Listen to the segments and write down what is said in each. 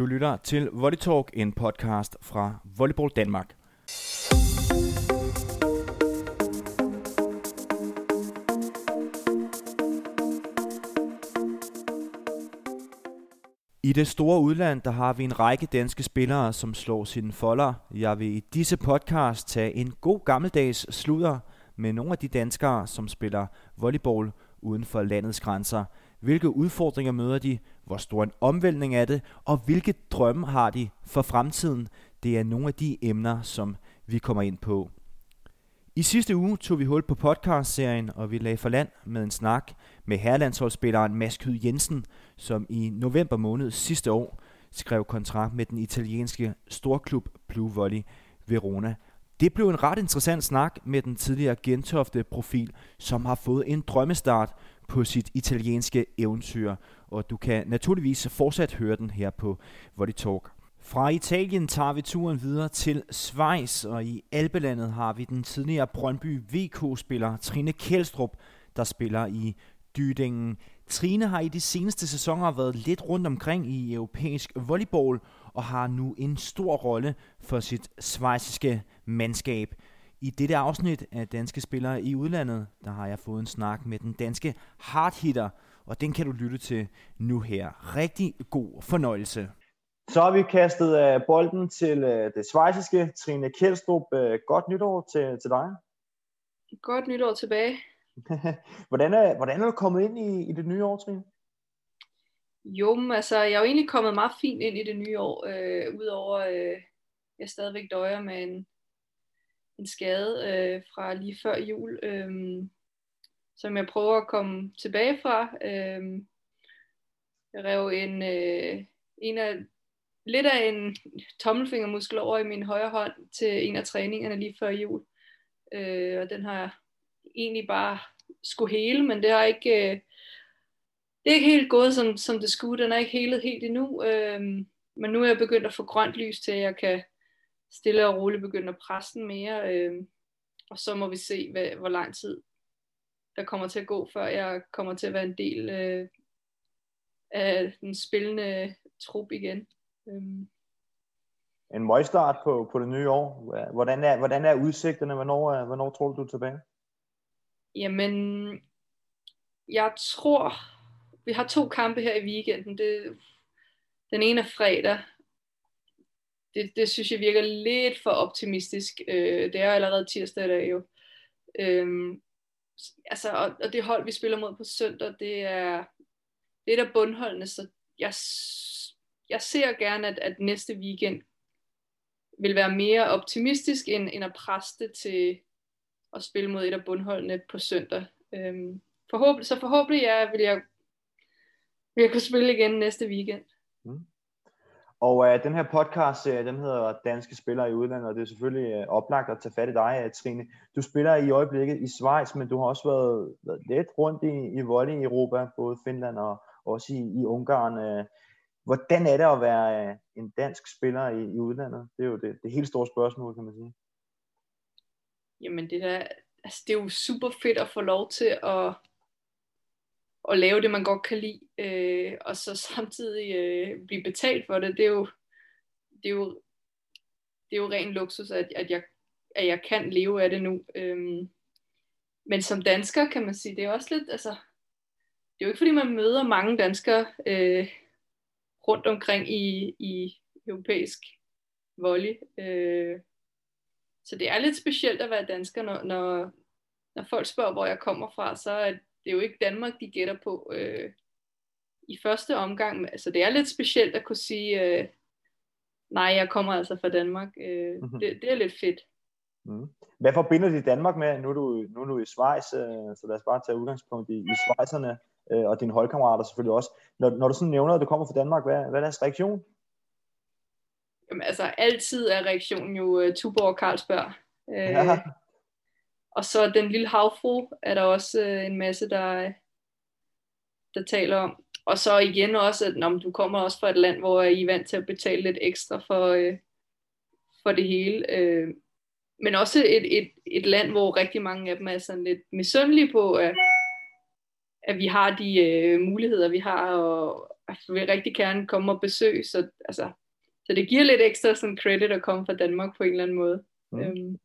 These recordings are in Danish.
Du lytter til Volley Talk, en podcast fra Volleyball Danmark. I det store udland, der har vi en række danske spillere, som slår sine folder. Jeg vil i disse podcast tage en god gammeldags sludder med nogle af de danskere, som spiller volleyball uden for landets grænser. Hvilke udfordringer møder de? Hvor stor en omvæltning er det? Og hvilke drømme har de for fremtiden? Det er nogle af de emner, som vi kommer ind på. I sidste uge tog vi hul på podcastserien, og vi lagde for land med en snak med herrelandsholdsspilleren Mads Kyd Jensen, som i november måned sidste år skrev kontrakt med den italienske storklub Blue Volley Verona. Det blev en ret interessant snak med den tidligere Gentofte profil, som har fået en drømmestart på sit italienske eventyr, og du kan naturligvis fortsat høre den her på Volley Talk. Fra Italien tager vi turen videre til Schweiz, og i Alpelandet har vi den tidligere Brøndby VK-spiller Trine Kjeldstrup, der spiller i Dydingen. Trine har i de seneste sæsoner været lidt rundt omkring i europæisk volleyball, og har nu en stor rolle for sit svejsiske mandskab. I dette afsnit af Danske Spillere i Udlandet, der har jeg fået en snak med den danske hardhitter, og den kan du lytte til nu her. Rigtig god fornøjelse. Så har vi kastet uh, bolden til uh, det svejsiske Trine Kjeldstrup. Uh, godt nytår til, til dig. Godt nytår tilbage. hvordan, er, hvordan er du kommet ind i, i det nye år, Trine? Jo, men altså, jeg er jo egentlig kommet meget fint ind i det nye år, øh, udover øh, jeg stadigvæk døjer med en, en skade øh, fra lige før jul, øh, som jeg prøver at komme tilbage fra. Øh, jeg rev en, øh, en af, lidt af en tommelfingermuskel over i min højre hånd til en af træningerne lige før jul. Øh, og den har jeg egentlig bare skulle hele, men det har ikke... Øh, det er ikke helt gået, som, som det skulle. Den er ikke helet helt endnu. Øh, men nu er jeg begyndt at få grønt lys til, at jeg kan stille og roligt begynde at presse den mere. Øh, og så må vi se, hvad, hvor lang tid der kommer til at gå, før jeg kommer til at være en del øh, af den spillende trup igen. Øh. En møgstart på, på det nye år. Hvordan er, hvordan er udsigterne? Hvornår, hvornår tror du, du er tilbage? Jamen, jeg tror, vi har to kampe her i weekenden. Det, den ene er fredag. Det, det synes jeg virker lidt for optimistisk. Øh, det er allerede tirsdag der jo. Øhm, altså, og, og det hold, vi spiller mod på søndag, det er, det er der bundholdene, så jeg, jeg ser gerne, at, at næste weekend vil være mere optimistisk, end, end at presse det til at spille mod et af bundholdene på søndag. Øhm, forhåbentlig, så forhåbentlig ja, vil jeg vi kunne spille igen næste weekend. Mm. Og øh, den her podcast, øh, den hedder Danske Spillere i Udlandet, og det er selvfølgelig øh, oplagt at tage fat i dig, uh, Trine. Du spiller i øjeblikket i Schweiz, men du har også været, været lidt rundt i, i volley i Europa, både Finland og også i, i Ungarn. Øh. Hvordan er det at være øh, en dansk spiller i, i udlandet? Det er jo det, det helt store spørgsmål, kan man sige. Jamen det, der, altså, det er jo super fedt at få lov til at at lave det, man godt kan lide, øh, og så samtidig øh, blive betalt for det, det er jo, det er jo, det er jo ren luksus, at, at, jeg, at jeg kan leve af det nu. Øh, men som dansker kan man sige, det er også lidt, altså, det er jo ikke fordi, man møder mange danskere øh, rundt omkring i, i europæisk volley. Øh, så det er lidt specielt at være dansker, når, når, når folk spørger, hvor jeg kommer fra, så er det er jo ikke Danmark, de gætter på øh, i første omgang. Altså det er lidt specielt at kunne sige, øh, nej, jeg kommer altså fra Danmark. Øh, mm-hmm. det, det er lidt fedt. Mm. Hvad forbinder de Danmark med? Nu er du, nu er du i Schweiz, øh, så lad os bare tage udgangspunkt i, i Schweizerne øh, og dine holdkammerater selvfølgelig også. Når, når du sådan nævner, at du kommer fra Danmark, hvad, hvad er deres reaktion? Jamen altså, altid er reaktionen jo uh, Tuborg og Carlsberg. Øh, ja. Og så den lille havfru er der også øh, en masse, der, der taler om. Og så igen også, at når du kommer også fra et land, hvor I er vant til at betale lidt ekstra for, øh, for det hele. Øh, men også et, et, et land, hvor rigtig mange af dem er sådan lidt misundelige på, at, at vi har de øh, muligheder, vi har, og vil rigtig gerne komme og besøge, så, altså, så det giver lidt ekstra sådan credit at komme fra Danmark på en eller anden måde. Mm. Øhm.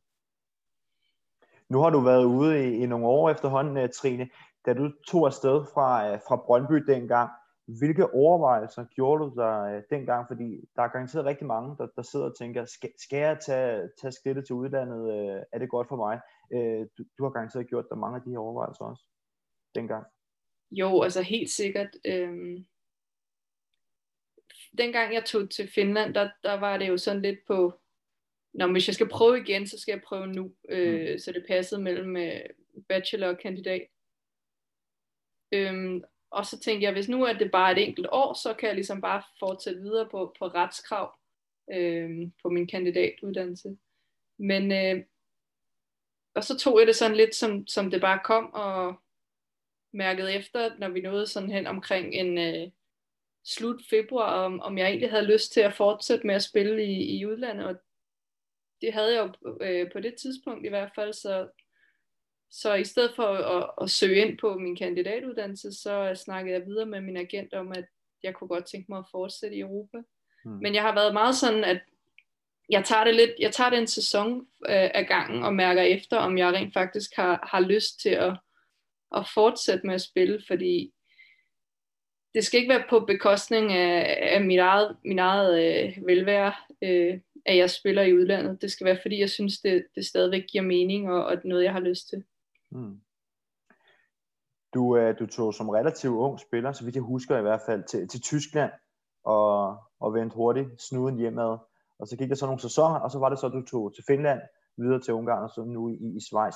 Nu har du været ude i, i nogle år efterhånden, øh, Trine. Da du tog afsted fra, øh, fra Brøndby dengang, hvilke overvejelser gjorde du der øh, dengang? Fordi der er garanteret rigtig mange, der, der sidder og tænker, skal, skal jeg tage, tage skridtet til udlandet? Er det godt for mig? Du, du har garanteret gjort der mange af de her overvejelser også dengang. Jo, altså helt sikkert. Øhm, dengang jeg tog til Finland, der, der var det jo sådan lidt på, når hvis jeg skal prøve igen, så skal jeg prøve nu. Øh, mm. Så det passede mellem øh, bachelor og kandidat. Øhm, og så tænkte jeg, hvis nu er det bare et enkelt år, så kan jeg ligesom bare fortsætte videre på, på retskrav øh, på min kandidatuddannelse. Men øh, og så tog jeg det sådan lidt, som, som det bare kom, og mærkede efter, når vi nåede sådan hen omkring en øh, slut februar, om, om jeg egentlig havde lyst til at fortsætte med at spille i, i udlandet, og det havde jeg jo øh, på det tidspunkt i hvert fald, så så i stedet for at, at søge ind på min kandidatuddannelse, så snakkede jeg videre med min agent om, at jeg kunne godt tænke mig at fortsætte i Europa. Mm. Men jeg har været meget sådan, at jeg tager det lidt, jeg tager det en sæson øh, af gangen og mærker efter, om jeg rent faktisk har, har lyst til at, at fortsætte med at spille, fordi det skal ikke være på bekostning af, af mit eget, min eget øh, velvære, øh, at jeg spiller i udlandet. Det skal være, fordi jeg synes, det, det stadigvæk giver mening, og, og noget, jeg har lyst til. Mm. Du, øh, du tog som relativt ung spiller, så vidt jeg husker i hvert fald, til, til Tyskland og, og vendte hurtigt snuden hjemad. Og så gik der så nogle sæsoner, og så var det så, at du tog til Finland, videre til Ungarn og så nu i, i Schweiz.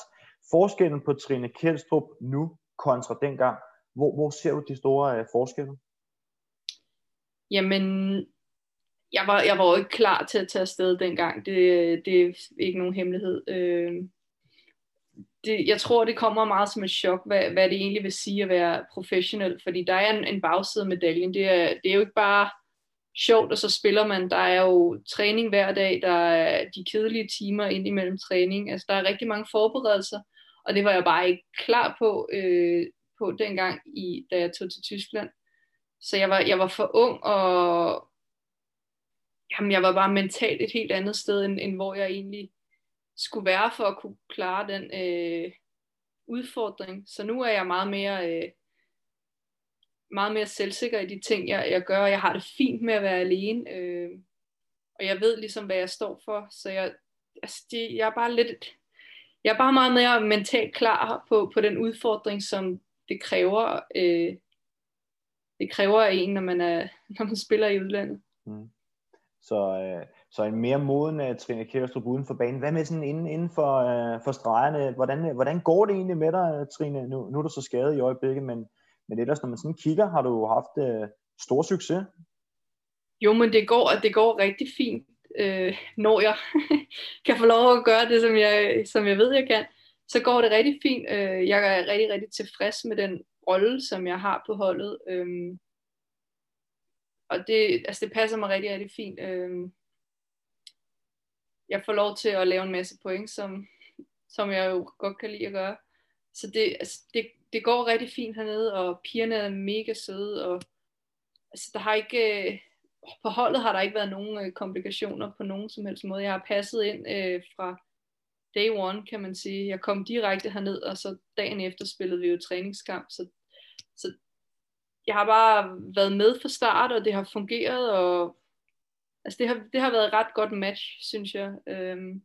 Forskellen på Trine Kjeldstrup nu kontra dengang, hvor, hvor ser du de store uh, forskelle? Jamen, jeg var, jeg var jo ikke klar til at tage afsted dengang. Det, det er ikke nogen hemmelighed. Øh, det, jeg tror, det kommer meget som et chok, hvad, hvad det egentlig vil sige at være professionel, fordi der er en, en bagside af medaljen. Det er, det er jo ikke bare sjovt, og så spiller man. Der er jo træning hver dag, der er de kedelige timer ind imellem træning. Altså, der er rigtig mange forberedelser, og det var jeg bare ikke klar på, øh, på dengang, i, da jeg tog til Tyskland. Så jeg var, jeg var for ung, og jamen, jeg var bare mentalt et helt andet sted, end, end hvor jeg egentlig skulle være for at kunne klare den øh, udfordring. Så nu er jeg meget mere, øh, meget mere selvsikker i de ting, jeg, jeg gør, og jeg har det fint med at være alene. Øh, og jeg ved ligesom, hvad jeg står for, så jeg, altså, det, jeg er bare lidt, jeg er bare meget mere mentalt klar på, på den udfordring, som det kræver, øh, det kræver af en, når man, er, når man spiller i udlandet. Mm. Så, øh, så en mere moden uh, Trine Kjærstrup uden for banen. Hvad med sådan inden, inden for, uh, for stregerne? Hvordan, øh, hvordan går det egentlig med dig, Trine? Nu, nu er du så skadet i øjeblikket, men, men ellers, når man sådan kigger, har du haft uh, stor succes? Jo, men det går, det går rigtig fint, øh, når jeg kan få lov at gøre det, som jeg, som jeg ved, jeg kan. Så går det rigtig fint. Øh, jeg er rigtig, rigtig tilfreds med den rolle, som jeg har på holdet. Øh, og det, altså det passer mig rigtig, rigtig fint. Øh, jeg får lov til at lave en masse point, som, som jeg jo godt kan lide at gøre. Så det, altså, det, det går rigtig fint hernede, og pigerne er mega søde, og altså, der har ikke, øh, på holdet har der ikke været nogen øh, komplikationer på nogen som helst måde. Jeg har passet ind øh, fra day one, kan man sige. Jeg kom direkte herned, og så dagen efter spillede vi jo træningskamp, så jeg har bare været med fra start, og det har fungeret, og altså det har, det har været et ret godt match, synes jeg. Øhm,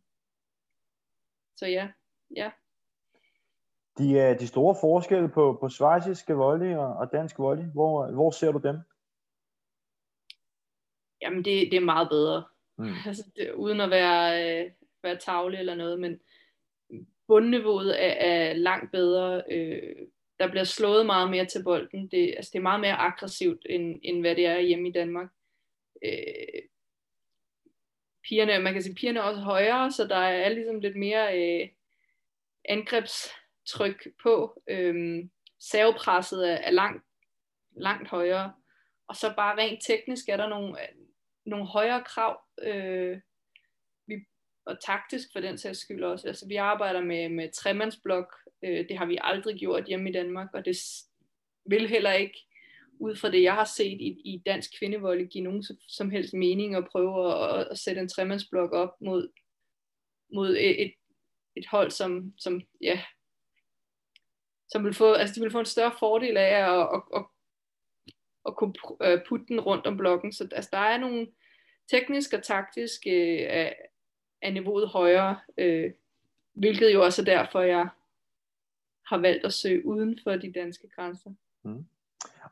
så ja, ja. De, øh, de store forskelle på, på svejsiske volley og, og dansk volley, hvor, hvor ser du dem? Jamen det, det er meget bedre. Mm. Altså, det, uden at være, øh, være tavle eller noget, men bundniveauet er, er langt bedre. Øh, der bliver slået meget mere til bolden. Det, altså, det er meget mere aggressivt, end, end hvad det er hjemme i Danmark. Øh, pigerne, man kan sige, pigerne er også højere, så der er ligesom lidt mere øh, angrebstryk på. Øh, savepresset er, er langt, langt højere. Og så bare rent teknisk er der nogle, øh, nogle højere krav, øh, og taktisk for den sags skyld også. Altså vi arbejder med, med tremandsblok, øh, det har vi aldrig gjort hjemme i Danmark, og det vil heller ikke ud fra det, jeg har set i, i dansk kvindevold, give nogen som, helst mening at prøve at, at sætte en tremandsblok op mod, mod et, et, hold, som, som, ja, som vil få, altså de vil få en større fordel af at, at, at, at, kunne øh, putte den rundt om blokken. Så altså, der er nogle teknisk og taktisk øh, er, niveauet højere, øh, hvilket jo også er derfor, jeg har valgt at søge uden for de danske grænser. Mm.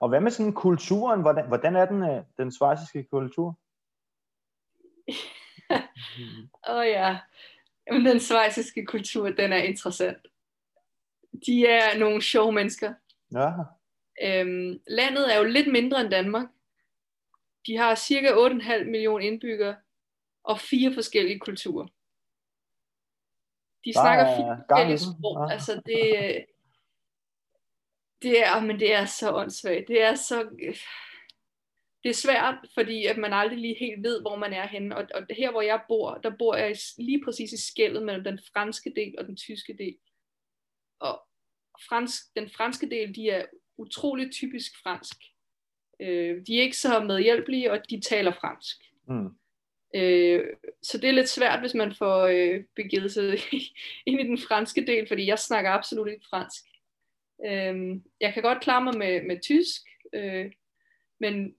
Og hvad med sådan kulturen? Hvordan, hvordan er den, øh, den svejsiske kultur? Åh oh, ja, Jamen, den svejsiske kultur, den er interessant. De er nogle sjove mennesker. Ja. Øhm, landet er jo lidt mindre end Danmark. De har cirka 8,5 millioner indbyggere og fire forskellige kulturer. De snakker fire forskellige sprog. Ja. Altså det, det er, men det er så åndssvagt. Det er så, det er svært, fordi at man aldrig lige helt ved, hvor man er henne. Og, og her, hvor jeg bor, der bor jeg lige præcis i skældet mellem den franske del og den tyske del. Og fransk, den franske del, de er utrolig typisk fransk. Øh, de er ikke så medhjælpelige, og de taler fransk. Mm. Øh, så det er lidt svært, hvis man får øh, begivet sig ind i den franske del, fordi jeg snakker absolut ikke fransk. Øh, jeg kan godt klare mig med, med tysk, øh, men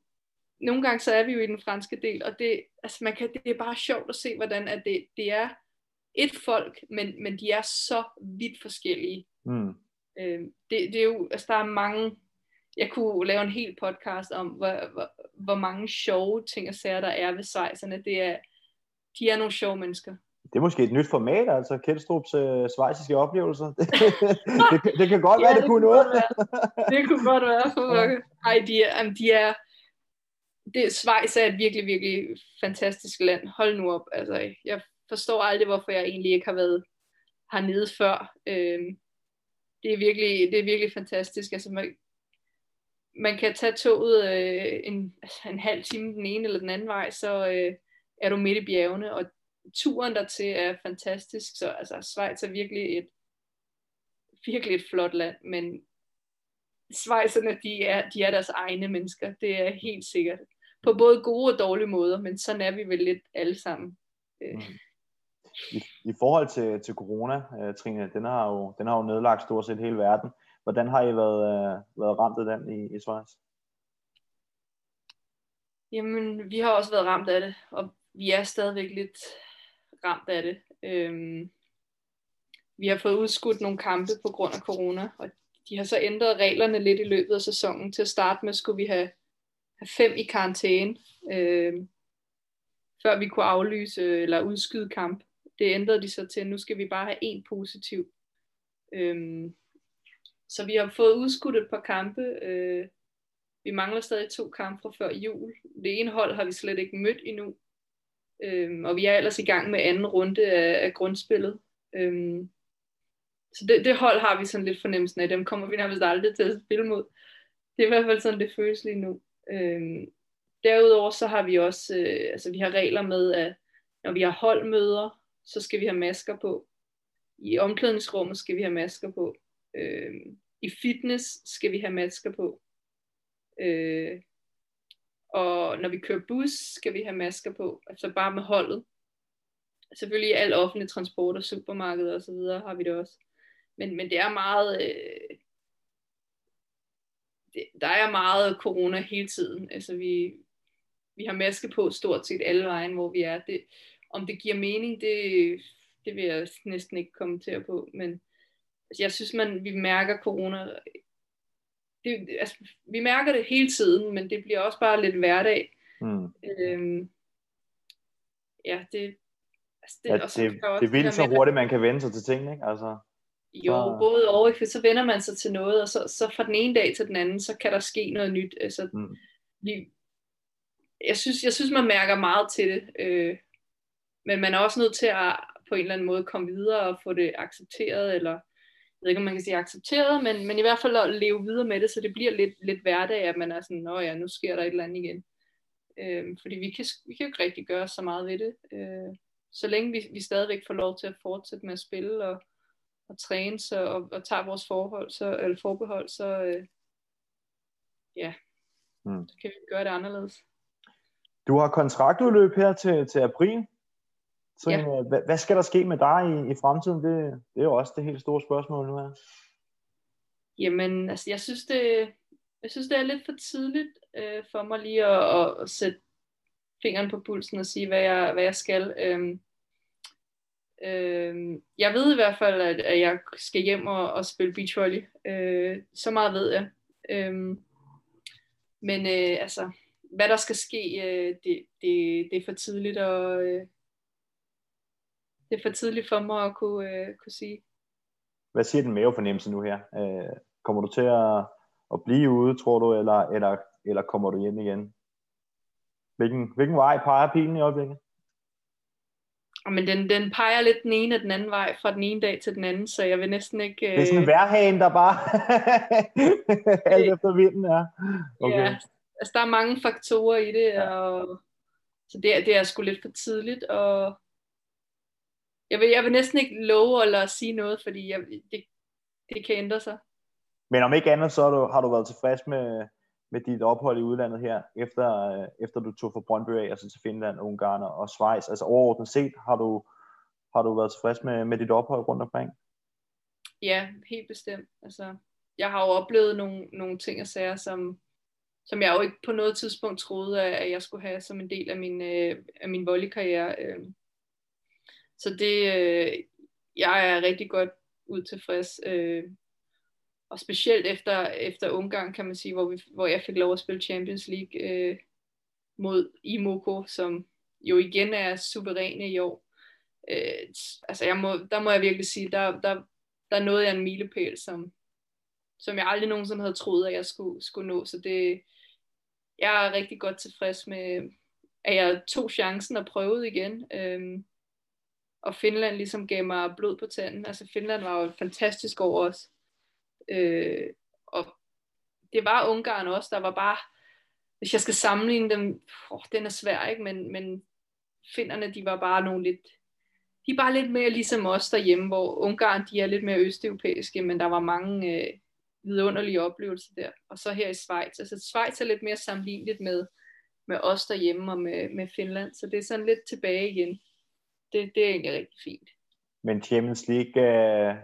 nogle gange så er vi jo i den franske del, og det, altså man kan, det er bare sjovt at se, hvordan at det, det er et folk, men, men de er så vidt forskellige. Mm. Øh, det, det er jo, altså der er mange, jeg kunne lave en hel podcast om, hvor, hvor, hvor mange sjove ting og sager der er ved svejserne. Det er, de er nogle sjove mennesker. Det er måske et nyt format, altså Kjeldstrups øh, svejsiske oplevelser. det, det, det kan godt ja, være, det, det kunne noget. Det kunne godt være for. Ej, de er, de er det, Schweiz er et virkelig, virkelig fantastisk land. Hold nu op. Altså, jeg forstår aldrig, hvorfor jeg egentlig ikke har været hernede før. Øhm, det, er virkelig, det er virkelig fantastisk. Altså, man, man kan tage toget øh, en, altså, en halv time den ene eller den anden vej, så øh, er du midt i bjergene, og turen dertil er fantastisk. Så altså, Schweiz er virkelig et, virkelig et flot land, men Schweizerne, de er, de er deres egne mennesker, det er helt sikkert. På både gode og dårlige måder, men sådan er vi vel lidt alle sammen. Øh. Mm. I, I forhold til, til corona, øh, Trine, den har, jo, den har jo nedlagt stort set hele verden. Hvordan har I været, øh, været ramt af den i, i Schweiz? Jamen, vi har også været ramt af det, og vi er stadigvæk lidt ramt af det. Øhm, vi har fået udskudt nogle kampe på grund af corona, og de har så ændret reglerne lidt i løbet af sæsonen. Til at starte med skulle vi have, have fem i karantæne, øhm, før vi kunne aflyse eller udskyde kamp. Det ændrede de så til, at nu skal vi bare have en positiv. Øhm, så vi har fået udskudt et par kampe. Øh, vi mangler stadig to kampe fra før jul. Det ene hold har vi slet ikke mødt endnu. Øh, og vi er ellers i gang med anden runde af, af grundspillet. Øh, så det, det hold har vi sådan lidt fornemmelsen af, dem kommer vi nærmest aldrig til at spille mod. Det er i hvert fald sådan, det føles lige nu. Øhm, derudover så har vi også, øh, altså vi har regler med, at når vi har holdmøder, så skal vi have masker på. I omklædningsrummet skal vi have masker på. Øh, I fitness skal vi have masker på. Øh, og når vi kører bus, skal vi have masker på. Altså bare med holdet. Selvfølgelig al offentlig transport og supermarkeder osv. har vi det også men, men det er meget, øh, det, der er meget corona hele tiden. Altså vi, vi har maske på stort set alle vejen, hvor vi er. Det, om det giver mening, det, det vil jeg næsten ikke kommentere på, men jeg synes, man, vi mærker corona, det, altså, vi mærker det hele tiden, men det bliver også bare lidt hverdag. Mm. Øhm, ja, det, altså det, ja, det, det, det er vildt så hurtigt, man kan vende sig til ting, ikke? Altså. Jo, så... både og, for så vender man sig til noget, og så, så fra den ene dag til den anden, så kan der ske noget nyt. Altså, mm. vi, jeg, synes, jeg synes, man mærker meget til det, øh, men man er også nødt til at på en eller anden måde komme videre og få det accepteret, eller jeg ved ikke, om man kan sige accepteret, men, men i hvert fald at leve videre med det, så det bliver lidt, lidt hverdag, at man er sådan, nå ja, nu sker der et eller andet igen. Øh, fordi vi kan, vi kan jo ikke rigtig gøre så meget ved det. Øh, så længe vi, vi stadigvæk får lov til at fortsætte med at spille, og, og træne så, og, og tager vores forhold, så, eller forbehold, så øh, ja, mm. så kan vi gøre det anderledes. Du har kontraktudløb her til, til april. Så ja. hvad, hvad skal der ske med dig i, i fremtiden? Det, det er jo også det helt store spørgsmål nu her. Jamen, altså jeg synes det, jeg synes det er lidt for tidligt øh, for mig lige at, at, at sætte fingeren på pulsen og sige, hvad jeg, hvad jeg skal. Øhm, øhm, jeg ved i hvert fald, at, at jeg skal hjem og, og spille beachvolley. Øh, så meget ved jeg. Øhm, men øh, altså, hvad der skal ske, øh, det, det, det er for tidligt at, øh, det er for tidligt for mig at kunne, øh, kunne sige. Hvad siger den mavefornemmelse nu her? Øh, kommer du til at, at blive ude, tror du, eller, eller, eller kommer du hjem igen? Hvilken, hvilken vej peger pilen i øjeblikket? Men den, den peger lidt den ene og den anden vej fra den ene dag til den anden, så jeg vil næsten ikke... Det er sådan en øh, værhagen, der bare alt efter vinden er. Okay. Ja, altså der er mange faktorer i det, ja. og så det, det er sgu lidt for tidligt, og jeg vil, jeg vil næsten ikke love eller sige noget, fordi jeg, det, det kan ændre sig. Men om ikke andet, så har du, har du været tilfreds med, med dit ophold i udlandet her, efter, øh, efter du tog fra Brøndby af, altså til Finland, Ungarn og Schweiz. Altså overordnet set, har du, har du været tilfreds med, med dit ophold rundt omkring? Ja, helt bestemt. Altså, jeg har jo oplevet nogle, nogle ting og sager, som, som jeg jo ikke på noget tidspunkt troede, at jeg skulle have som en del af min, øh, af min volleykarriere. Øh. Så det, øh, jeg er rigtig godt ud tilfreds. Øh, og specielt efter, efter Ungarn, kan man sige, hvor, vi, hvor jeg fik lov at spille Champions League øh, mod Imoko, som jo igen er suveræne i år. Øh, altså jeg må, der må jeg virkelig sige, der, der, der nåede jeg en milepæl, som, som jeg aldrig nogensinde havde troet, at jeg skulle, skulle nå. Så det, jeg er rigtig godt tilfreds med, at jeg tog chancen og prøvede igen. Øh, og Finland ligesom gav mig blod på tanden. Altså Finland var jo fantastisk år også. Øh, og det var Ungarn også, der var bare, hvis jeg skal sammenligne dem, oh, den er svær, ikke? Men, men finderne, de var bare nogle lidt, de er bare lidt mere ligesom os derhjemme, hvor Ungarn, de er lidt mere østeuropæiske, men der var mange øh, vidunderlige oplevelser der. Og så her i Schweiz, altså Schweiz er lidt mere sammenligneligt med, med os derhjemme og med, med Finland, så det er sådan lidt tilbage igen. Det, det er egentlig rigtig fint. Men Champions League, øh,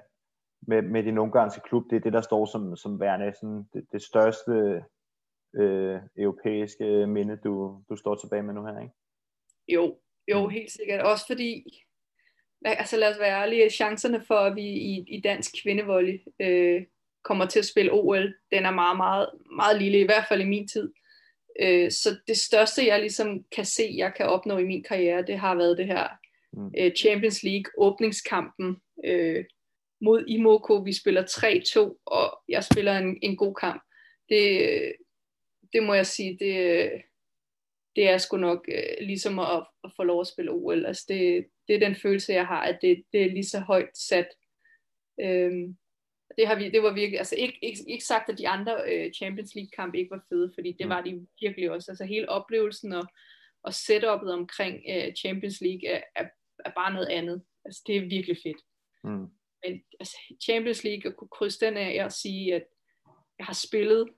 med, med din ungarske klub, det er det, der står som, som værende sådan det, det største øh, europæiske minde, du, du står tilbage med nu her, ikke? Jo, jo, mm. helt sikkert. Også fordi, altså lad os være ærlige, chancerne for, at vi i, i dansk kvindevolley øh, kommer til at spille OL, den er meget, meget, meget lille, i hvert fald i min tid. Øh, så det største, jeg ligesom kan se, jeg kan opnå i min karriere, det har været det her mm. øh, Champions League åbningskampen, øh, mod Imoko. Vi spiller 3-2, og jeg spiller en, en god kamp. Det, det må jeg sige, det, det er sgu nok øh, ligesom at, at få lov at spille OL. Altså det, det er den følelse, jeg har, at det, det er lige så højt sat. Øhm, det, har vi, det var virkelig, altså ikke, ikke, ikke sagt, at de andre øh, Champions League kampe ikke var fede, fordi det mm. var de virkelig også. Altså hele oplevelsen og, og setupet omkring øh, Champions League er, er, er bare noget andet. Altså det er virkelig fedt. Mm men altså, Champions League, at kunne krydse den af og sige, at jeg har spillet,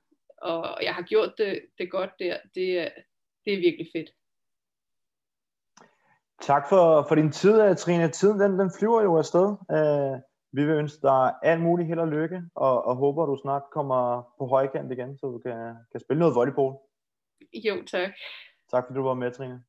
og jeg har gjort det, det godt der, det, er, det er virkelig fedt. Tak for, for din tid, Trine. Tiden den, den flyver jo afsted. Uh, vi vil ønske dig alt muligt held og lykke, og, og håber, du snart kommer på højkant igen, så du kan, kan spille noget volleyball. Jo, tak. Tak fordi du var med, Trine.